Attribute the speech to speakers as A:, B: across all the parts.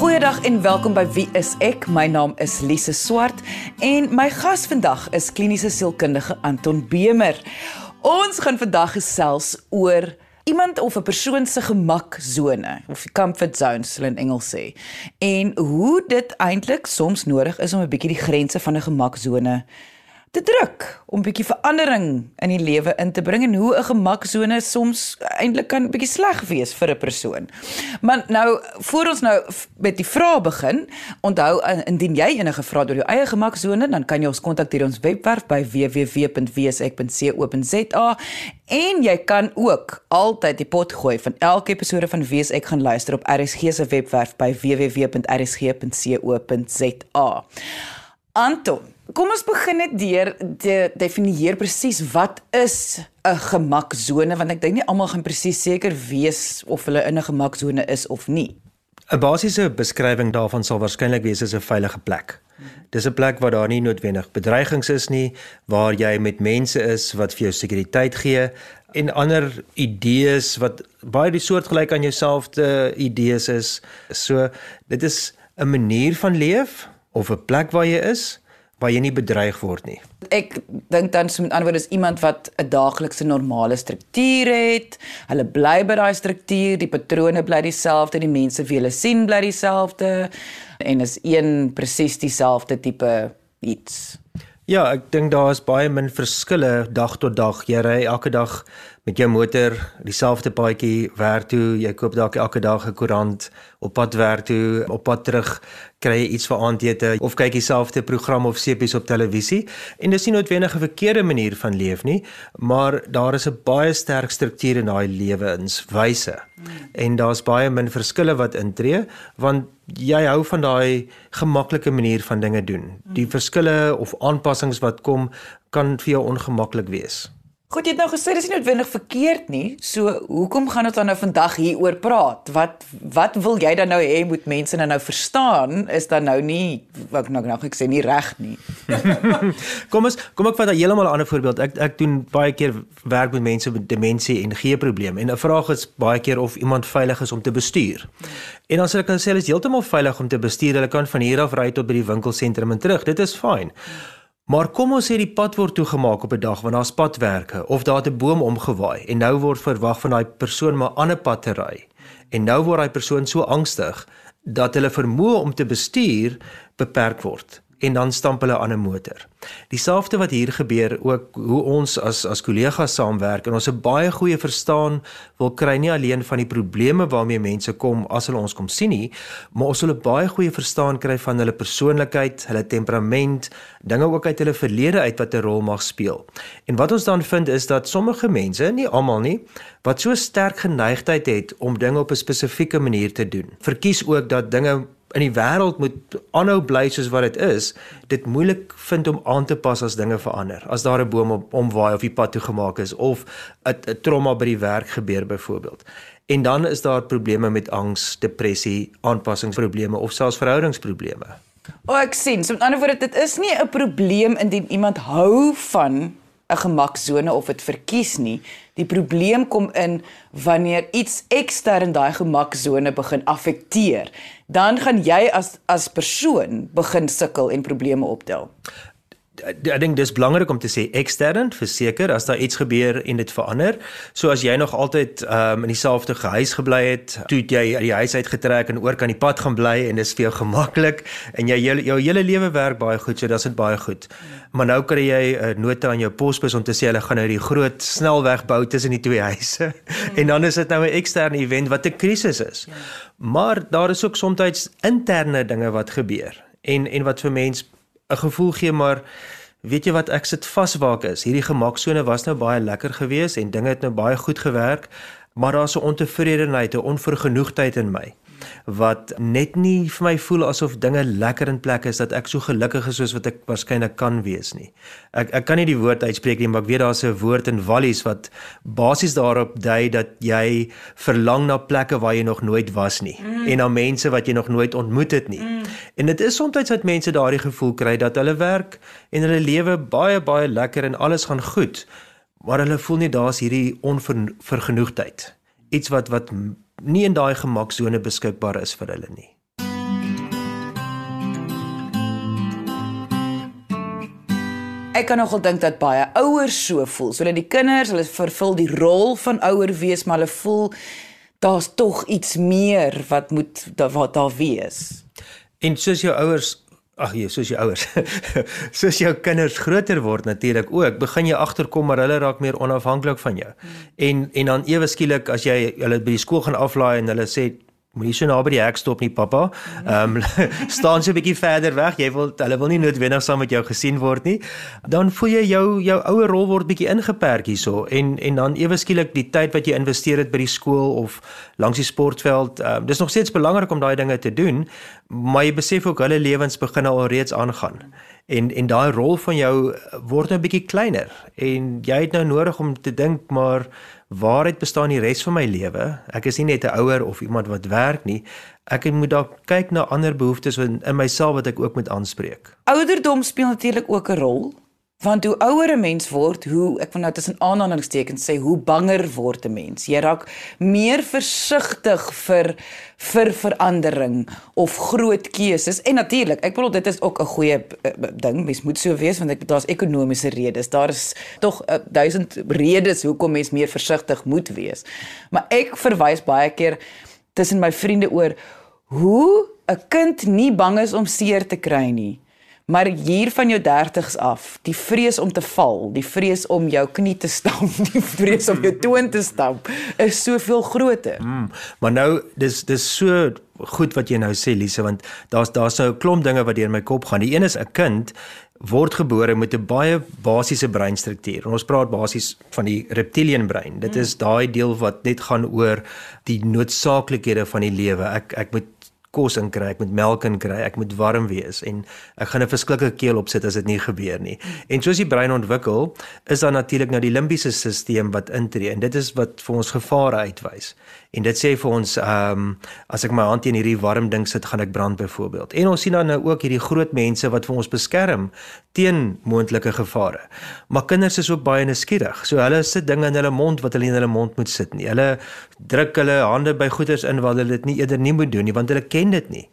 A: Goeiedag en welkom by Wie is ek? My naam is Lise Swart en my gas vandag is kliniese sielkundige Anton Bemer. Ons gaan vandag gesels oor iemand of 'n persoon se gemaksone of comfort zones hulle in Engels sê en hoe dit eintlik soms nodig is om 'n bietjie die grense van 'n gemaksone te druk om bietjie verandering in die lewe in te bring en hoe 'n gemaksone soms eintlik kan bietjie sleg wees vir 'n persoon. Maar nou voor ons nou met die vrae begin, onthou indien jy enige vrae oor jou eie gemaksone, dan kan jy ons kontak deur ons webwerf by www.wsek.co.za en jy kan ook altyd die pot gooi van elke episode van Wees ek gaan luister op RSG se webwerf by www.rsg.co.za. Anton Kom ons begin net deur te definieer presies wat is 'n gemaksone want ek dink nie almal gaan presies seker wees of hulle in 'n gemaksone is of nie.
B: 'n Basiese beskrywing daarvan sal waarskynlik wees as 'n veilige plek. Dis 'n plek waar daar nie noodwendig bedreigings is nie, waar jy met mense is wat vir jou sekuriteit gee en ander idees wat baie die soortgelyk aan jouself te idees is. So dit is 'n manier van leef of 'n plek waar jy is waar jy nie bedreig word nie.
A: Ek dink dan so met ander woorde is iemand wat 'n daaglikse normale struktuur het. Hulle bly by daai struktuur, die patrone bly dieselfde, die mense wie hulle sien bly dieselfde en is een presies dieselfde tipe iets.
B: Ja, ek dink daar is baie min verskille dag tot dag. Jy ry elke dag met jou motor dieselfde paadjie werk toe, jy koop dalk elke dag 'n koerant op pad werk toe, op pad terug kry jy iets vir aandete of kyk dieselfde program of sepies op televisie en dis nie noodwendig 'n verkeerde manier van leef nie, maar daar is 'n baie sterk struktuur in daai lewenswyse. Hmm. En daar's baie min verskille wat intree want jy hou van daai gemaklike manier van dinge doen. Die verskille of aanpassings wat kom kan vir jou ongemaklik wees.
A: Goed, jy het nou gesê dis nie noodwendig verkeerd nie. So, hoekom gaan ons dan nou vandag hieroor praat? Wat wat wil jy dan nou hê moet mense nou nou verstaan? Is dan nou nie wat nou nou ek sê nie reg nie.
B: kom ons kom ek vat 'n heeltemal ander voorbeeld. Ek ek doen baie keer werk met mense met demensie en geheueprobleme en 'n vraag is baie keer of iemand veilig is om te bestuur. En dan sê ek kan sê hulle is heeltemal veilig om te bestuur. Hulle kan van hier af ry tot by die winkelsentrum en terug. Dit is fyn. Maar kom ons sê die pad word toegemaak op 'n dag wanneer daar's padwerke of daar 'n boom omgewaai en nou word verwag van daai persoon maar ander pad te ry. En nou word daai persoon so angstig dat hulle vermoë om te bestuur beperk word en dan stamp hulle aan 'n motor. Dieselfde wat hier gebeur ook hoe ons as as kollegas saamwerk en ons 'n baie goeie verstaan wil kry nie alleen van die probleme waarmee mense kom as hulle ons kom sien nie, maar ons wil 'n baie goeie verstaan kry van hulle persoonlikheid, hulle temperament, dinge ook uit hulle verlede uit wat 'n rol mag speel. En wat ons dan vind is dat sommige mense, nie almal nie, wat so sterk geneigtheid het om dinge op 'n spesifieke manier te doen, verkies ook dat dinge in die wêreld moet aanhou bly soos wat dit is, dit moeilik vind om aan te pas as dinge verander. As daar 'n boom op omwaai of die pad toegemaak is of 'n trauma by die werk gebeur byvoorbeeld. En dan is daar probleme met angs, depressie, aanpassingsprobleme of selfs verhoudingsprobleme.
A: O, ek sien. So met ander woorde, dit is nie 'n probleem indien iemand hou van 'n gemaksone of dit verkies nie. Die probleem kom in wanneer iets ekstern daai gemaksone begin affekteer. Dan gaan jy as as persoon begin sukkel en probleme optel
B: ek dink dis belangrik om te sê ekstern verseker as daar iets gebeur en dit verander. So as jy nog altyd um, in dieselfde huis gebly het, toe jy uit die huis uitgetrek en oor kan die pad gaan bly en dis vir jou gemaklik en jy jou, jou hele lewe werk baie goed, so dis dit baie goed. Maar nou kry jy 'n nota aan jou posbus om te sê hulle gaan nou die groot snelweg bou tussen die twee huise. en dan is dit nou 'n eksterne event wat 'n krisis is. Maar daar is ook soms interne dinge wat gebeur en en wat vir mense 'n gevoel gee maar weet jy wat ek sit vas waar ek is. Hierdie gemaksone was nou baie lekker geweest en dinge het nou baie goed gewerk, maar daar's 'n ontevredenheid, 'n onvergenoegdheid in my wat net nie vir my voel asof dinge lekker in plek is dat ek so gelukkig is soos wat ek waarskynlik kan wees nie. Ek ek kan nie die woord uitspreek nie, maar ek weet daar's 'n woord in Wallis wat basies daarop dui dat jy verlang na plekke waar jy nog nooit was nie mm. en na mense wat jy nog nooit ontmoet het nie. Mm. En dit is soms dat mense daardie gevoel kry dat hulle werk en hulle lewe baie baie lekker en alles gaan goed, maar hulle voel nie daar's hierdie onvergenoegdheid. Iets wat wat nie in daai gemaksone beskikbaar is vir hulle nie.
A: Ek kan nogal dink dat baie ouers so voel. So hulle die kinders, hulle vervul die rol van ouer wees, maar hulle voel daar's tog iets meer wat moet da, wat daar wees.
B: En soos jou ouers Ag nee, soos jou ouers. soos jou kinders groter word natuurlik ook, begin jy agterkom maar hulle raak meer onafhanklik van jou. Hmm. En en dan ewe skielik as jy hulle by die skool gaan aflaai en hulle sê Moenie so naby die hek stop nie, pappa. Ehm um, staan so 'n bietjie verder weg. Jy wil hulle wil nie noodwendig saam met jou gesien word nie. Dan voel jy jou jou ouer rol word bietjie ingeperk hierso en en dan ewe skielik die tyd wat jy investeer het by die skool of langs die sportveld, ehm um, dis nog steeds belangrik om daai dinge te doen, maar jy besef ook hulle lewens begin al reeds aangaan. En en daai rol van jou word nou 'n bietjie kleiner en jy het nou nodig om te dink maar waaruit bestaan die res van my lewe? Ek is nie net 'n ouer of iemand wat werk nie. Ek moet dalk kyk na ander behoeftes in, in myself wat ek ook moet aanspreek.
A: Ouderdom speel natuurlik ook 'n rol. Want hoe ouer 'n mens word, hoe ek wil nou tussen aanhalingstekens sê, hoe banger word 'n mens. Jy raak meer versigtig vir vir verandering of groot keuses. En natuurlik, ek bedoel dit is ook 'n goeie uh, ding. Mens moet so wees want ek daar's ekonomiese redes. Daar is tog uh, duisend redes hoekom mens meer versigtig moet wees. Maar ek verwys baie keer tussen my vriende oor hoe 'n kind nie bang is om seer te kry nie. Maar hier van jou 30s af, die vrees om te val, die vrees om jou knie te stamp, die vrees om jou toon te stamp, is soveel groter. Mm,
B: maar nou dis dis so goed wat jy nou sê Lise, want daar's daar's so 'n klomp dinge wat deur my kop gaan. Die een is 'n kind word gebore met 'n baie basiese breinstruktuur. Ons praat basies van die reptilian brein. Dit is daai deel wat net gaan oor die noodsaaklikhede van die lewe. Ek ek moet kos in kry, ek moet melk in kry, ek moet warm wees en ek gaan 'n verskriklike keel opsit as dit nie gebeur nie. En soos die brein ontwikkel, is daar natuurlik nou die limbiese stelsel wat intree en dit is wat vir ons gevare uitwys. En dit sê vir ons ehm um, as ek my hand in hierdie warm ding sit, gaan ek brand byvoorbeeld. En ons sien dan nou ook hierdie groot mense wat vir ons beskerm teen moontlike gevare. Maar kinders is ook baie nuuskierig. So hulle sit dinge in hulle mond wat hulle in hulle mond moet sit nie. Hulle druk hulle hande by goeders in wat hulle dit nie eerder nie moet doen nie want hulle ken dit nie.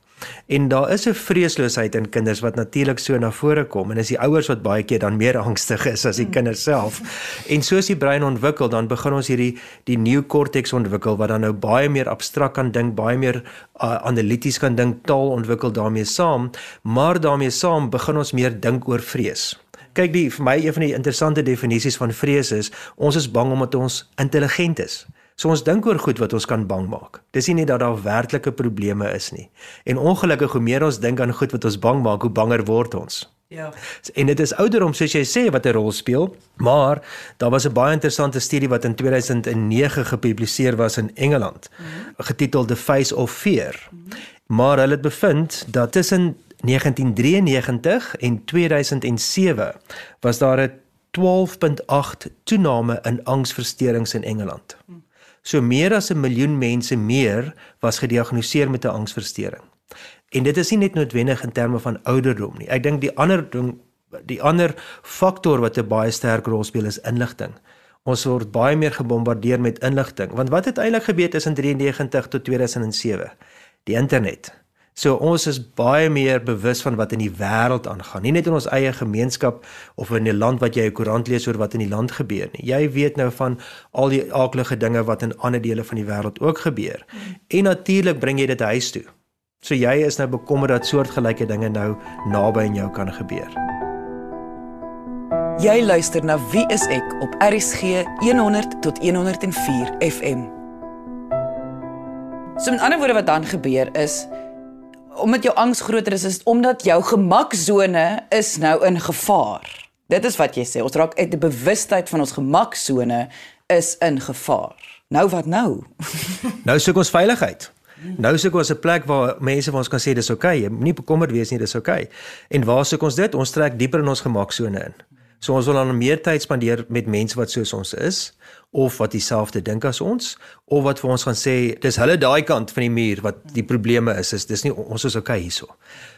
B: En daar is 'n vreesloosheid in kinders wat natuurlik so na vore kom en is die ouers wat baie keer dan meer angstig is as die hmm. kinders self. En soos die brein ontwikkel, dan begin ons hierdie die neokorteks ontwikkel wat dan nou baie meer abstrakt kan dink, baie meer uh, analities kan dink, taal ontwikkel daarmee saam, maar daarmee saam begin ons meer dink oor vrees. Kyk, die vir my een van die interessante definisies van vrees is ons is bang omdat ons intelligent is. So ons dink oor goed wat ons kan bang maak. Dis nie net dat daar werklike probleme is nie. En ongelukkig hoe meer ons dink aan goed wat ons bang maak, hoe banger word ons. Ja. En dit is ouderdom soos jy sê wat 'n rol speel, maar daar was 'n baie interessante studie wat in 2009 gepubliseer was in Engeland, mm -hmm. getiteld The Face of Fear. Mm -hmm. Maar hulle het bevind dat tussen 1993 en 2007 was daar 'n 12.8 toename in angsversteurings in Engeland. Mm -hmm. So meer as 'n miljoen mense meer was gediagnoseer met 'n angsversteuring. En dit is nie net noodwendig in terme van ouderdom nie. Ek dink die ander ding die ander faktor wat 'n baie sterk rol speel is inligting. Ons word baie meer gebombardeer met inligting. Want wat het eintlik gebeur tussen 93 tot 2007? Die internet. So ons is baie meer bewus van wat in die wêreld aangaan. Nie net in ons eie gemeenskap of in 'n land wat jy 'n koerant lees oor wat in die land gebeur nie. Jy weet nou van al die aaklige dinge wat in ander dele van die wêreld ook gebeur. En natuurlik bring jy dit huis toe. So jy is nou bekommerd dat soortgelyke dinge nou naby aan jou kan gebeur.
A: Jy luister na Wie is ek op RCG 100 tot 104 FM. So met ander woorde wat dan gebeur is omdat jou angs groter is, is omdat jou gemaksone is nou in gevaar. Dit is wat jy sê. Ons raak uit die bewustheid van ons gemaksone is in gevaar. Nou wat nou?
B: nou soek ons veiligheid. Nou soek ons 'n plek waar mense vir ons kan sê dis oukei, okay. moenie bekommerd wees nie, dis oukei. Okay. En waar soek ons dit? Ons trek dieper in ons gemaksone in. So ons wil dan meer tyd spandeer met mense wat soos ons is of wat dieselfde dink as ons of wat vir ons gaan sê dis hulle daai kant van die muur wat die probleme is is dis nie ons is okay hierso.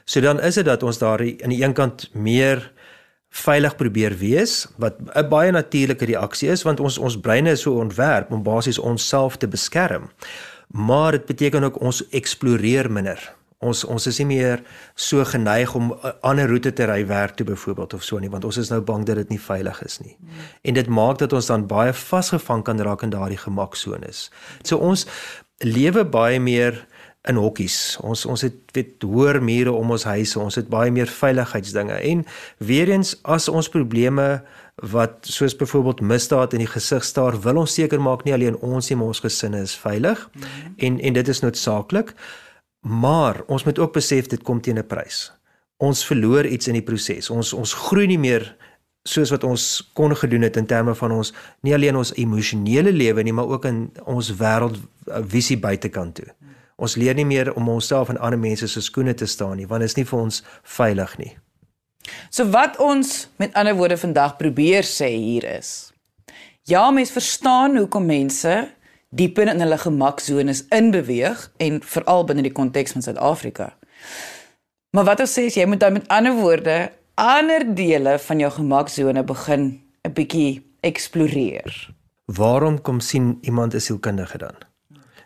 B: So dan is dit dat ons daar aan die een kant meer veilig probeer wees wat 'n baie natuurlike reaksie is want ons ons breine is so ontwerp om basies onsself te beskerm. Maar dit beteken ook ons eksploreer minder Ons ons is nie meer so geneig om 'n ander roete te ry werk toe byvoorbeeld of so nie, want ons is nou bang dat dit nie veilig is nie. Mm. En dit maak dat ons dan baie vasgevang kan raak in daardie gemaksones. So ons lewe baie meer in hokkies. Ons ons het weet hoër mure om ons huise, ons het baie meer veiligheidsdinge. En weer eens as ons probleme wat soos byvoorbeeld misdaad in die gesig staar, wil ons seker maak nie alleen ons nie, maar ons gesinne is veilig. Mm. En en dit is noodsaaklik. Maar ons moet ook besef dit kom teen 'n prys. Ons verloor iets in die proses. Ons ons groei nie meer soos wat ons kon gedoen het in terme van ons nie alleen ons emosionele lewe nie, maar ook in ons wêreld visie buitekant toe. Ons leer nie meer om onsself en ander mense se skoene te staan nie, want dit is nie vir ons veilig nie.
A: So wat ons met ander woorde vandag probeer sê hier is. Ja, mense verstaan hoekom mense diep in hulle gemaksones inbeweeg en veral binne die konteks van Suid-Afrika. Maar wat ons sê is jy moet dan met ander woorde ander dele van jou gemaksone begin 'n bietjie eksploreer.
B: Waarom kom sien iemand 'n sielkundige dan?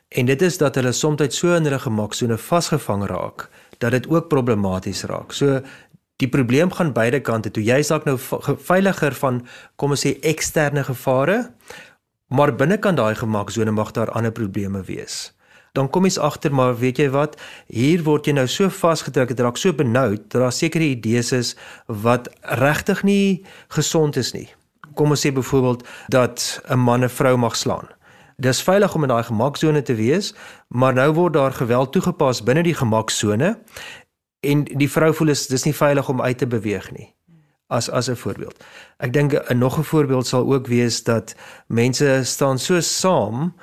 B: En dit is dat hulle soms so in hulle gemaksone vasgevang raak dat dit ook problematies raak. So die probleem gaan beide kante toe. Jy is dalk nou veiliger van kom ons sê eksterne gevare, maar binnekant daai gemaksone mag daar ander probleme wees. Dan kom jy's agter maar weet jy wat, hier word jy nou so vasgedruk, dit raak so benoud dat daar sekere idees is wat regtig nie gesond is nie. Kom ons sê byvoorbeeld dat 'n man 'n vrou mag slaan. Dis veilig om in daai gemaksone te wees, maar nou word daar geweld toegepas binne die gemaksone en die vrou voel is dis nie veilig om uit te beweeg nie. As as 'n voorbeeld. Ek dink 'n nog 'n voorbeeld sal ook wees dat mense staan so saam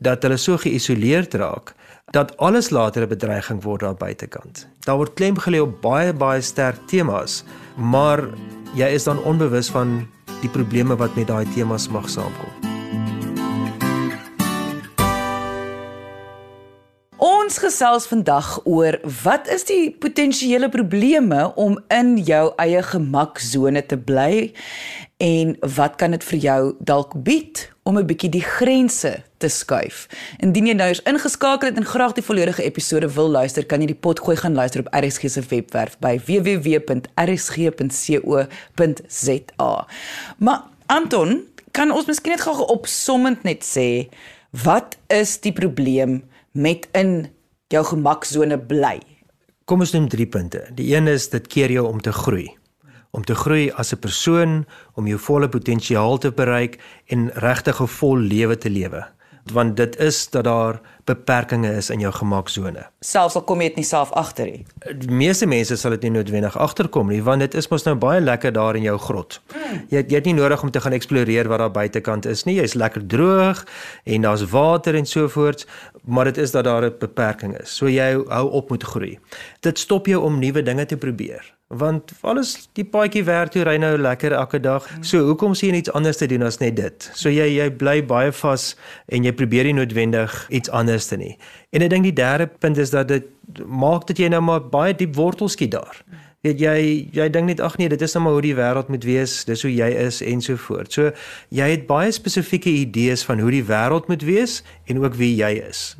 B: dat hulle so geïsoleerd raak dat alles later 'n bedreiging word daar buitekant. Daar word klem gelê op baie baie sterk temas, maar jy is dan onbewus van die probleme wat met daai temas mag saamkom.
A: Ons gesels vandag oor wat is die potensiële probleme om in jou eie gemaksone te bly en wat kan dit vir jou dalk bied om 'n bietjie die grense te skuif. Indien jy nou eens ingeskakel het en graag die volledige episode wil luister, kan jy die pot gooi gaan luister op RSG se webwerf by www.rsg.co.za. Maar Anton, kan ons miskien net gou opsommend net sê wat is die probleem met in jou gemaksone bly.
B: Kom ons neem 3 punte. Die een is dit keer jou om te groei. Om te groei as 'n persoon, om jou volle potensiaal te bereik en regtig 'n vol lewe te lewe want dit is dat daar beperkings is in jou gemaksone.
A: Selfs al kom jy dit nie self agter nie.
B: Die meeste mense sal dit nie noodwendig agterkom nie want dit is mos nou baie lekker daar in jou grot. Jy jy het nie nodig om te gaan eksploreer wat daar buitekant is nie. Jy's lekker droog en daar's water en so voort, maar dit is dat daar 'n beperking is. So jy hou op met groei. Dit stop jou om nuwe dinge te probeer want alles die paadjie werk toe ry nou lekker elke dag. So hoekom sien jy iets anders te doen as net dit? So jy jy bly baie vas en jy probeer nie noodwendig iets anders te nie. En ek dink die derde punt is dat dit maak dat jy nou maar baie diep wortels skiet daar. Weet jy jy dink net ag nee, dit is nou maar hoe die wêreld moet wees, dis hoe jy is en so voort. So jy het baie spesifieke idees van hoe die wêreld moet wees en ook wie jy is.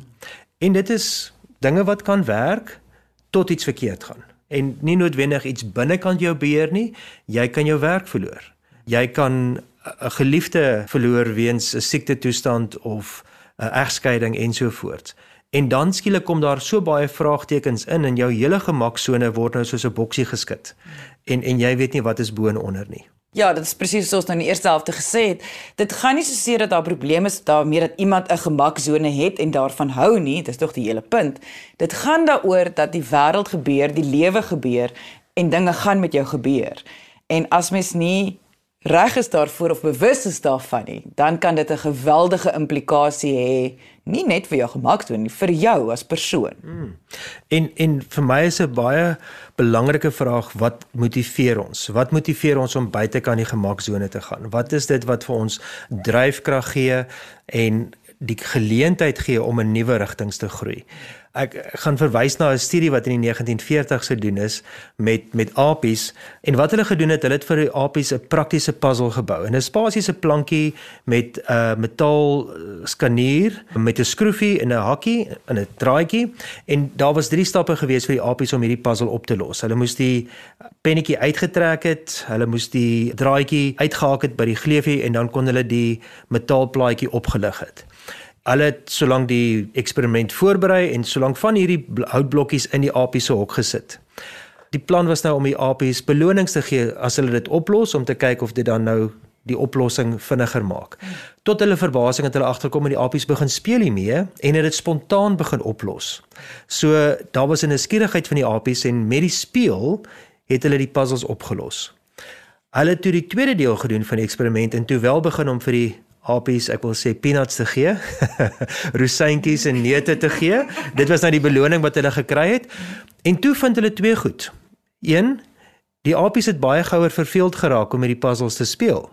B: En dit is dinge wat kan werk tot iets verkeerd gaan en nie noodwendig iets binnekant jou beheer nie, jy kan jou werk verloor. Jy kan 'n geliefde verloor weens 'n siekte toestand of 'n egskeiding ensovoorts. En dan skielik kom daar so baie vraagtekens in en jou hele gemaksone word nou soos 'n boksie geskit. En en jy weet nie wat is bo en onder nie.
A: Ja, dit is presies soos nou in die eerste helfte gesê het. Dit gaan nie so seer dat daar probleme is daarmee dat iemand 'n gemaksone het en daarvan hou nie, dis tog die hele punt. Dit gaan daaroor dat die wêreld gebeur, die lewe gebeur en dinge gaan met jou gebeur. En as mens nie reg is daarvoor of bewus is daarvan nie, dan kan dit 'n geweldige implikasie hê nie net vir jou gemaksone nie, vir jou as persoon. Hmm.
B: En en vir my is 'n baie belangrike vraag wat motiveer ons? Wat motiveer ons om buite kan die gemaksone te gaan? Wat is dit wat vir ons dryfkrag gee en die geleentheid gee om in nuwe rigtings te groei. Ek gaan verwys na 'n studie wat in die 1940s gedoen is met met apies en wat hulle gedoen het, hulle het vir die apies 'n praktiese puzzle gebou. En 'n spasiese plankie met 'n uh, metaal skanier met 'n skroefie en 'n hakkie en 'n draadjie en daar was drie stappe gewees vir die apies om hierdie puzzle op te los. Hulle moes die pennetjie uitgetrek het, hulle moes die draadjie uitgehak het by die gleufie en dan kon hulle die metaalplaatjie opgelig het. Hulle het solank die eksperiment voorberei en solank van hierdie houtblokkies in die apies se hok gesit. Die plan was nou om die apies belonings te gee as hulle dit oplos om te kyk of dit dan nou die oplossing vinniger maak. Tot hulle verbasing het hulle agterkom en die apies begin speel hiermee en het dit spontaan begin oplos. So daar was 'n nuuskierigheid van die apies en met die speel het hulle die puzzles opgelos. Hulle het toe die tweede deel gedoen van die eksperiment en toe wel begin om vir die apies, ek wil sê peanuts te gee, rosyntjies en neute te gee. Dit was nou die beloning wat hulle gekry het. En toe vind hulle twee goed. Een, die apies het baie gouer verveeld geraak om met die puzzles te speel.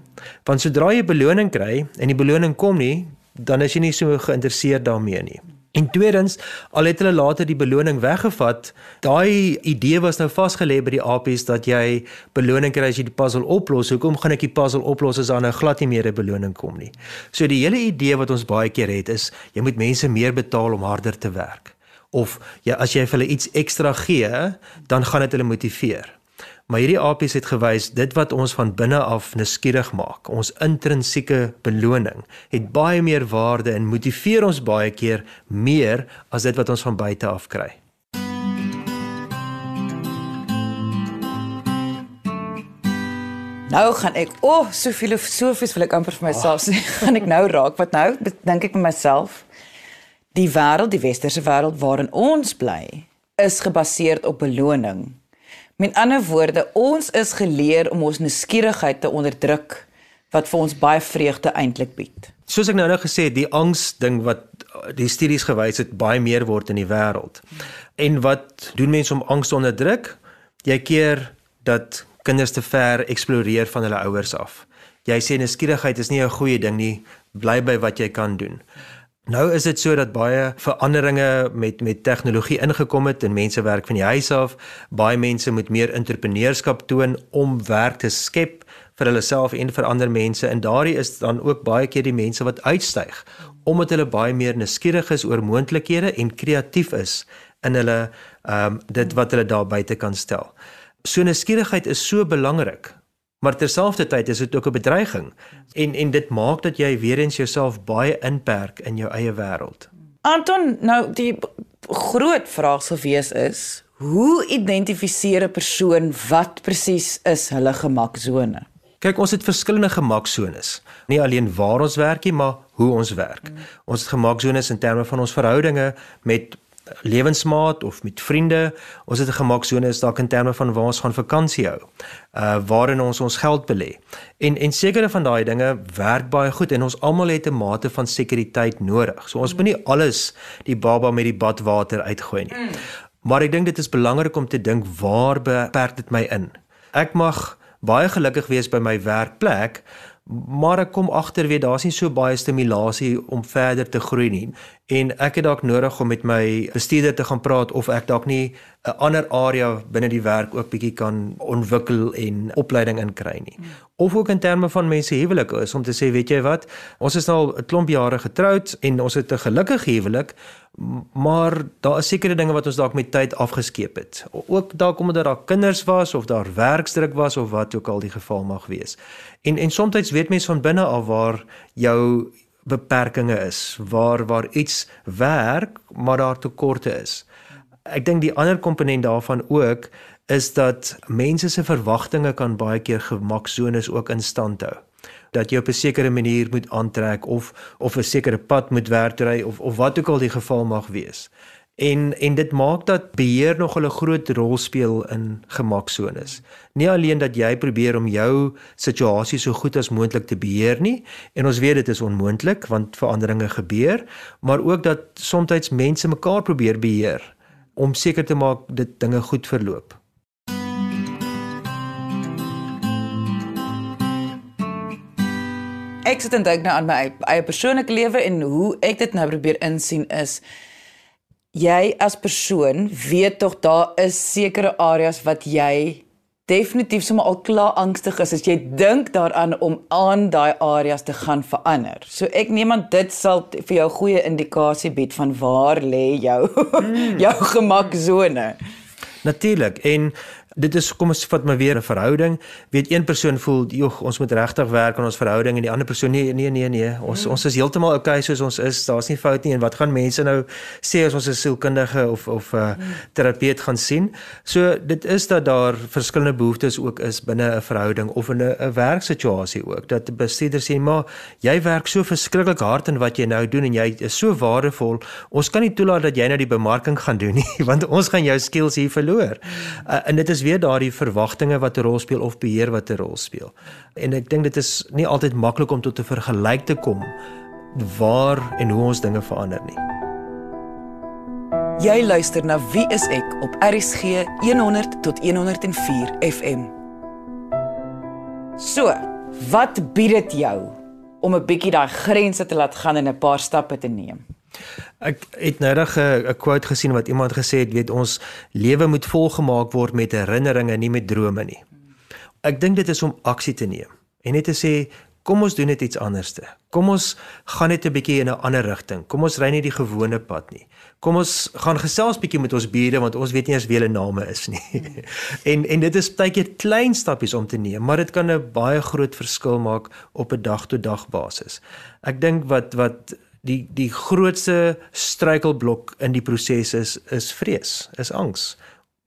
B: Want sodra jy beloning kry en die beloning kom nie, dan is jy nie so geïnteresseerd daarmee nie. En tweedens, al het hulle later die beloning weggevat, daai idee was nou vasgelê by die apies dat jy beloning kry as jy die puzzle oplos. Hoekom gaan ek die puzzle oplos as daar nou glad nie meer 'n beloning kom nie? So die hele idee wat ons baie keer het is jy moet mense meer betaal om harder te werk. Of ja, as jy vir hulle iets ekstra gee, dan gaan dit hulle motiveer. Maar hierdie apies het gewys dit wat ons van binne af nuuskierig maak, ons intrinsieke beloning, het baie meer waarde en motiveer ons baie keer meer as dit wat ons van buite af kry.
A: Nou gaan ek, o, oh, so filosofies wil ek amper vir myself sê, oh. gaan ek nou raak wat nou dink ek vir myself die wêreld, die westerse wêreld waarin ons bly, is gebaseer op beloning. Met ander woorde, ons is geleer om ons nuuskierigheid te onderdruk wat vir ons baie vreugde eintlik bied.
B: Soos ek nou nou gesê het, die angs ding wat die studies gewys het baie meer word in die wêreld. En wat doen mense om angs te onderdruk? Jy keer dat kinders te ver eksploreer van hulle ouers af. Jy sê nuuskierigheid is nie 'n goeie ding nie, bly by wat jy kan doen. Nou is dit so dat baie veranderinge met met tegnologie ingekom het en mense werk van die huis af. Baie mense moet meer entrepreneurskap toon om werk te skep vir hulle self en vir ander mense en daardie is dan ook baie keer die mense wat uitstyg omdat hulle baie meer nuuskierig is oor moontlikhede en kreatief is in hulle ehm um, dit wat hulle daar buite kan stel. So nuuskierigheid is so belangrik Maar terselfdertyd is dit ook 'n bedreiging en en dit maak dat jy weer eens jouself baie inperk in jou eie wêreld.
A: Anton, nou die groot vraag sou wees is, hoe identifiseer 'n persoon wat presies is hulle gemaksone?
B: Kyk, ons het verskillende gemaksones. Nie alleen waar ons werk nie, maar hoe ons werk. Ons het gemaksones in terme van ons verhoudinge met lewensmaat of met vriende. Ons het 'n gemaksone is dalk in terme van waar ons gaan vakansie hou. Uh waarin ons ons geld belê. En en sekere van daai dinge werk baie goed en ons almal het 'n mate van sekuriteit nodig. So ons moet nie alles die baba met die badwater uitgooi nie. Mm. Maar ek dink dit is belangrik om te dink waar beperk dit my in. Ek mag baie gelukkig wees by my werkplek, maar ek kom agter weer daar's nie so baie stimulasie om verder te groei nie en ek het dalk nodig om met my bestuurder te gaan praat of ek dalk nie 'n ander area binne die werk ook bietjie kan ontwikkel en opleiding inkry nie. Of ook in terme van mense huwelik is om te sê, weet jy wat, ons is nou 'n klomp jare getroud en ons het 'n gelukkige huwelik, maar daar is sekere dinge wat ons dalk met tyd afgeskeep het. Ook dalk omdat daar kinders was of daar werksdruk was of wat ook al die geval mag wees. En en soms weet mense van binne af waar jou beperkings is, waar waar iets werk maar daar tekorte is. Ek dink die ander komponent daarvan ook is dat mense se verwagtinge kan baie keer gemaksones ook in stand hou. Dat jy op 'n sekere manier moet aantrek of of 'n sekere pad moet werkry of of wat ook al die geval mag wees. En en dit maak dat beheer nog 'n groot rol speel in gemaksones. Nie alleen dat jy probeer om jou situasie so goed as moontlik te beheer nie en ons weet dit is onmoontlik want veranderinge gebeur, maar ook dat soms mense mekaar probeer beheer om seker te maak dit dinge goed verloop.
A: Ek sit en dink nou aan my eie persoonlike lewe en hoe ek dit nou probeer insien is jy as persoon weet tog daar is sekere areas wat jy definitief sommer al klaar angstig is as jy dink daaraan om aan daai areas te gaan verander. So ek neem aan dit sal vir jou goeie indikasie bied van waar lê jou mm. jou gemaksone.
B: Natuurlik. En dit is kom ons vat maar weer 'n verhouding. Weet een persoon voel, "Jog, ons moet regtig werk aan ons verhouding" en die ander persoon, "Nee, nee, nee, nee. Ons mm. ons is heeltemal oukei okay soos ons is. Daar's nie fout nie." En wat gaan mense nou sê as ons 'n sielkundige of of 'n uh, mm. terapeut gaan sien? So dit is dat daar verskillende behoeftes ook is binne 'n verhouding of in 'n werksituasie ook. Dat die bestuurder sê, "Maar jy werk so verskriklik hard in wat jy nou doen en jy is so waardevol. Ons kan nie toelaat dat jy nou die bemarking gaan doen nie, want ons gaan jou skills hier verloor." Mm. Uh, en dit is weer daardie verwagtinge wat 'n rol speel of beheer wat 'n rol speel. En ek dink dit is nie altyd maklik om tot 'n vergelyk te kom waar en hoe ons dinge verander nie.
A: Jy luister na Wie is ek op RCG 100 tot 104 FM. So, wat bied dit jou om 'n bietjie daai grense te laat gaan en 'n paar stappe te neem?
B: Ek het nou reg 'n quote gesien wat iemand gesê het, weet ons lewe moet volgemaak word met herinneringe, nie met drome nie. Ek dink dit is om aksie te neem en net te sê kom ons doen net iets anderste. Kom ons gaan net 'n bietjie in 'n ander rigting. Kom ons ry nie die gewone pad nie. Kom ons gaan gesels bietjie met ons bure want ons weet nie eens wie hulle name is nie. en en dit is baie keer klein stappies om te neem, maar dit kan 'n baie groot verskil maak op 'n dag tot dag basis. Ek dink wat wat die die grootste struikelblok in die proses is is vrees, is angs.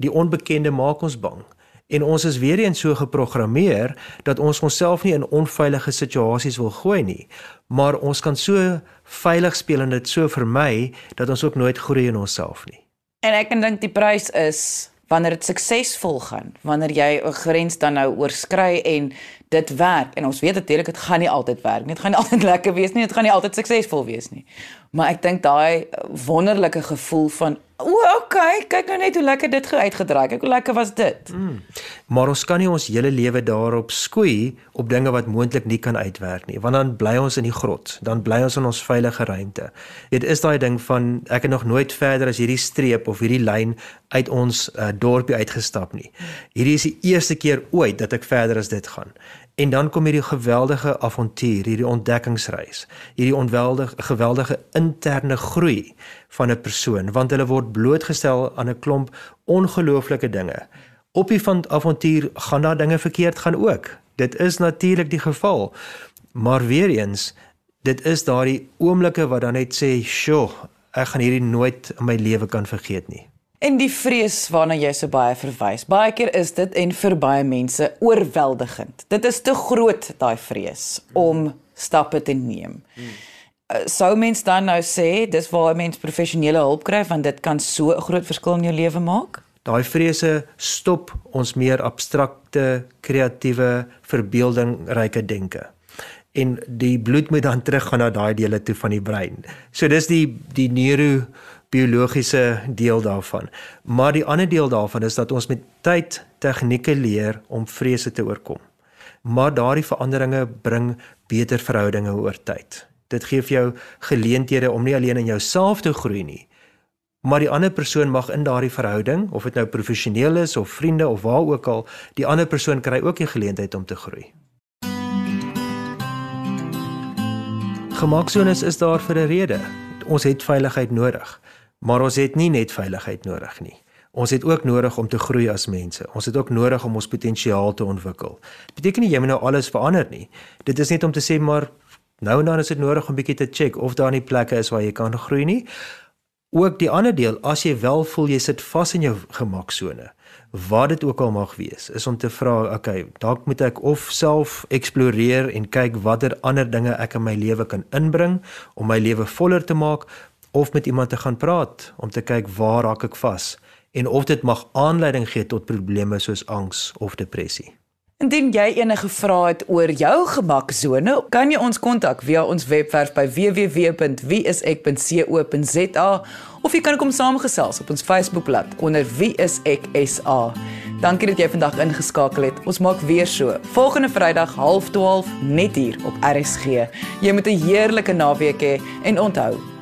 B: Die onbekende maak ons bang. En ons is weer eens so geprogrammeer dat ons onsself nie in onveilige situasies wil gooi nie, maar ons kan so veilig speel en dit so vermy dat ons ook nooit groei in onsself nie.
A: En ek dink die prys is wanneer dit suksesvol gaan, wanneer jy 'n grens dan nou oorskry en dit werk en ons weet natuurlik dit gaan nie altyd werk nie. Dit gaan nie altyd lekker wees nie. Dit gaan nie altyd suksesvol wees nie. Maar ek dink daai wonderlike gevoel van O, okay, kyk nou net hoe lekker dit uitgedraai. Kyk hoe lekker was dit. Mm.
B: Maar ons kan nie ons hele lewe daarop skoei op dinge wat moontlik nie kan uitwerk nie, want dan bly ons in die grot. Dan bly ons in ons veilige ruimte. Dit is daai ding van ek het nog nooit verder as hierdie streep of hierdie lyn uit ons uh, dorpie uitgestap nie. Hierdie is die eerste keer ooit dat ek verder as dit gaan. En dan kom hierdie geweldige avontuur, hierdie ontdekkingsreis, hierdie onweldige geweldige interne groei van 'n persoon want hulle word blootgestel aan 'n klomp ongelooflike dinge. Op die van avontuur gaan daar dinge verkeerd gaan ook. Dit is natuurlik die geval. Maar weer eens, dit is daardie oomblikke wat dan net sê, "Sjoe, ek gaan hierdie nooit in my lewe kan vergeet nie."
A: En die vrees waarna jy so baie verwys. Baie keer is dit en vir baie mense oorweldigend. Dit is te groot daai vrees om stappe te neem. Hmm. Sou mens dan nou sê dis waar 'n mens professionele hulp kry want dit kan so 'n groot verskil in jou lewe maak?
B: Daai vrese stop ons meer abstrakte, kreatiewe, verbeeldingryke denke. En die bloed moet dan teruggaan na daai dele toe van die brein. So dis die die neuro biologiese deel daarvan. Maar die ander deel daarvan is dat ons met tyd tegnieke leer om vrese te oorkom. Maar daardie veranderinge bring beter verhoudinge oor tyd. Dit gee vir jou geleenthede om nie alleen in jouself te groei nie, maar die ander persoon mag in daardie verhouding, of dit nou professioneel is of vriende of waar ook al, die ander persoon kry ook 'n geleentheid om te groei. Gemaksones is daar vir 'n rede. Ons het veiligheid nodig. Maar ons het nie net veiligheid nodig nie. Ons het ook nodig om te groei as mense. Ons het ook nodig om ons potensiaal te ontwikkel. Dit beteken nie jy moet nou alles verander nie. Dit is net om te sê maar nou en dan is dit nodig om bietjie te check of daar nie plekke is waar jy kan groei nie. Ook die ander deel, as jy wel voel jy sit vas in jou gemaksone, wat dit ook al mag wees, is om te vra, okay, dalk moet ek of self eksploreer en kyk watter ander dinge ek in my lewe kan inbring om my lewe voller te maak, of met iemand te gaan praat om te kyk waar raak ek vas en of dit mag aanleiding gee tot probleme soos angs of depressie.
A: Indien jy enige vrae het oor jou gemaksone, kan jy ons kontak via ons webwerf by www.wieisek.co.za of jy kan kom saamgesels op ons Facebookblad onder Wie is ek SA. Dankie dat jy vandag ingeskakel het. Ons maak weer so. Volgende Vrydag 12:30 net hier op RSG. Jy moet 'n heerlike naweek hê en onthou,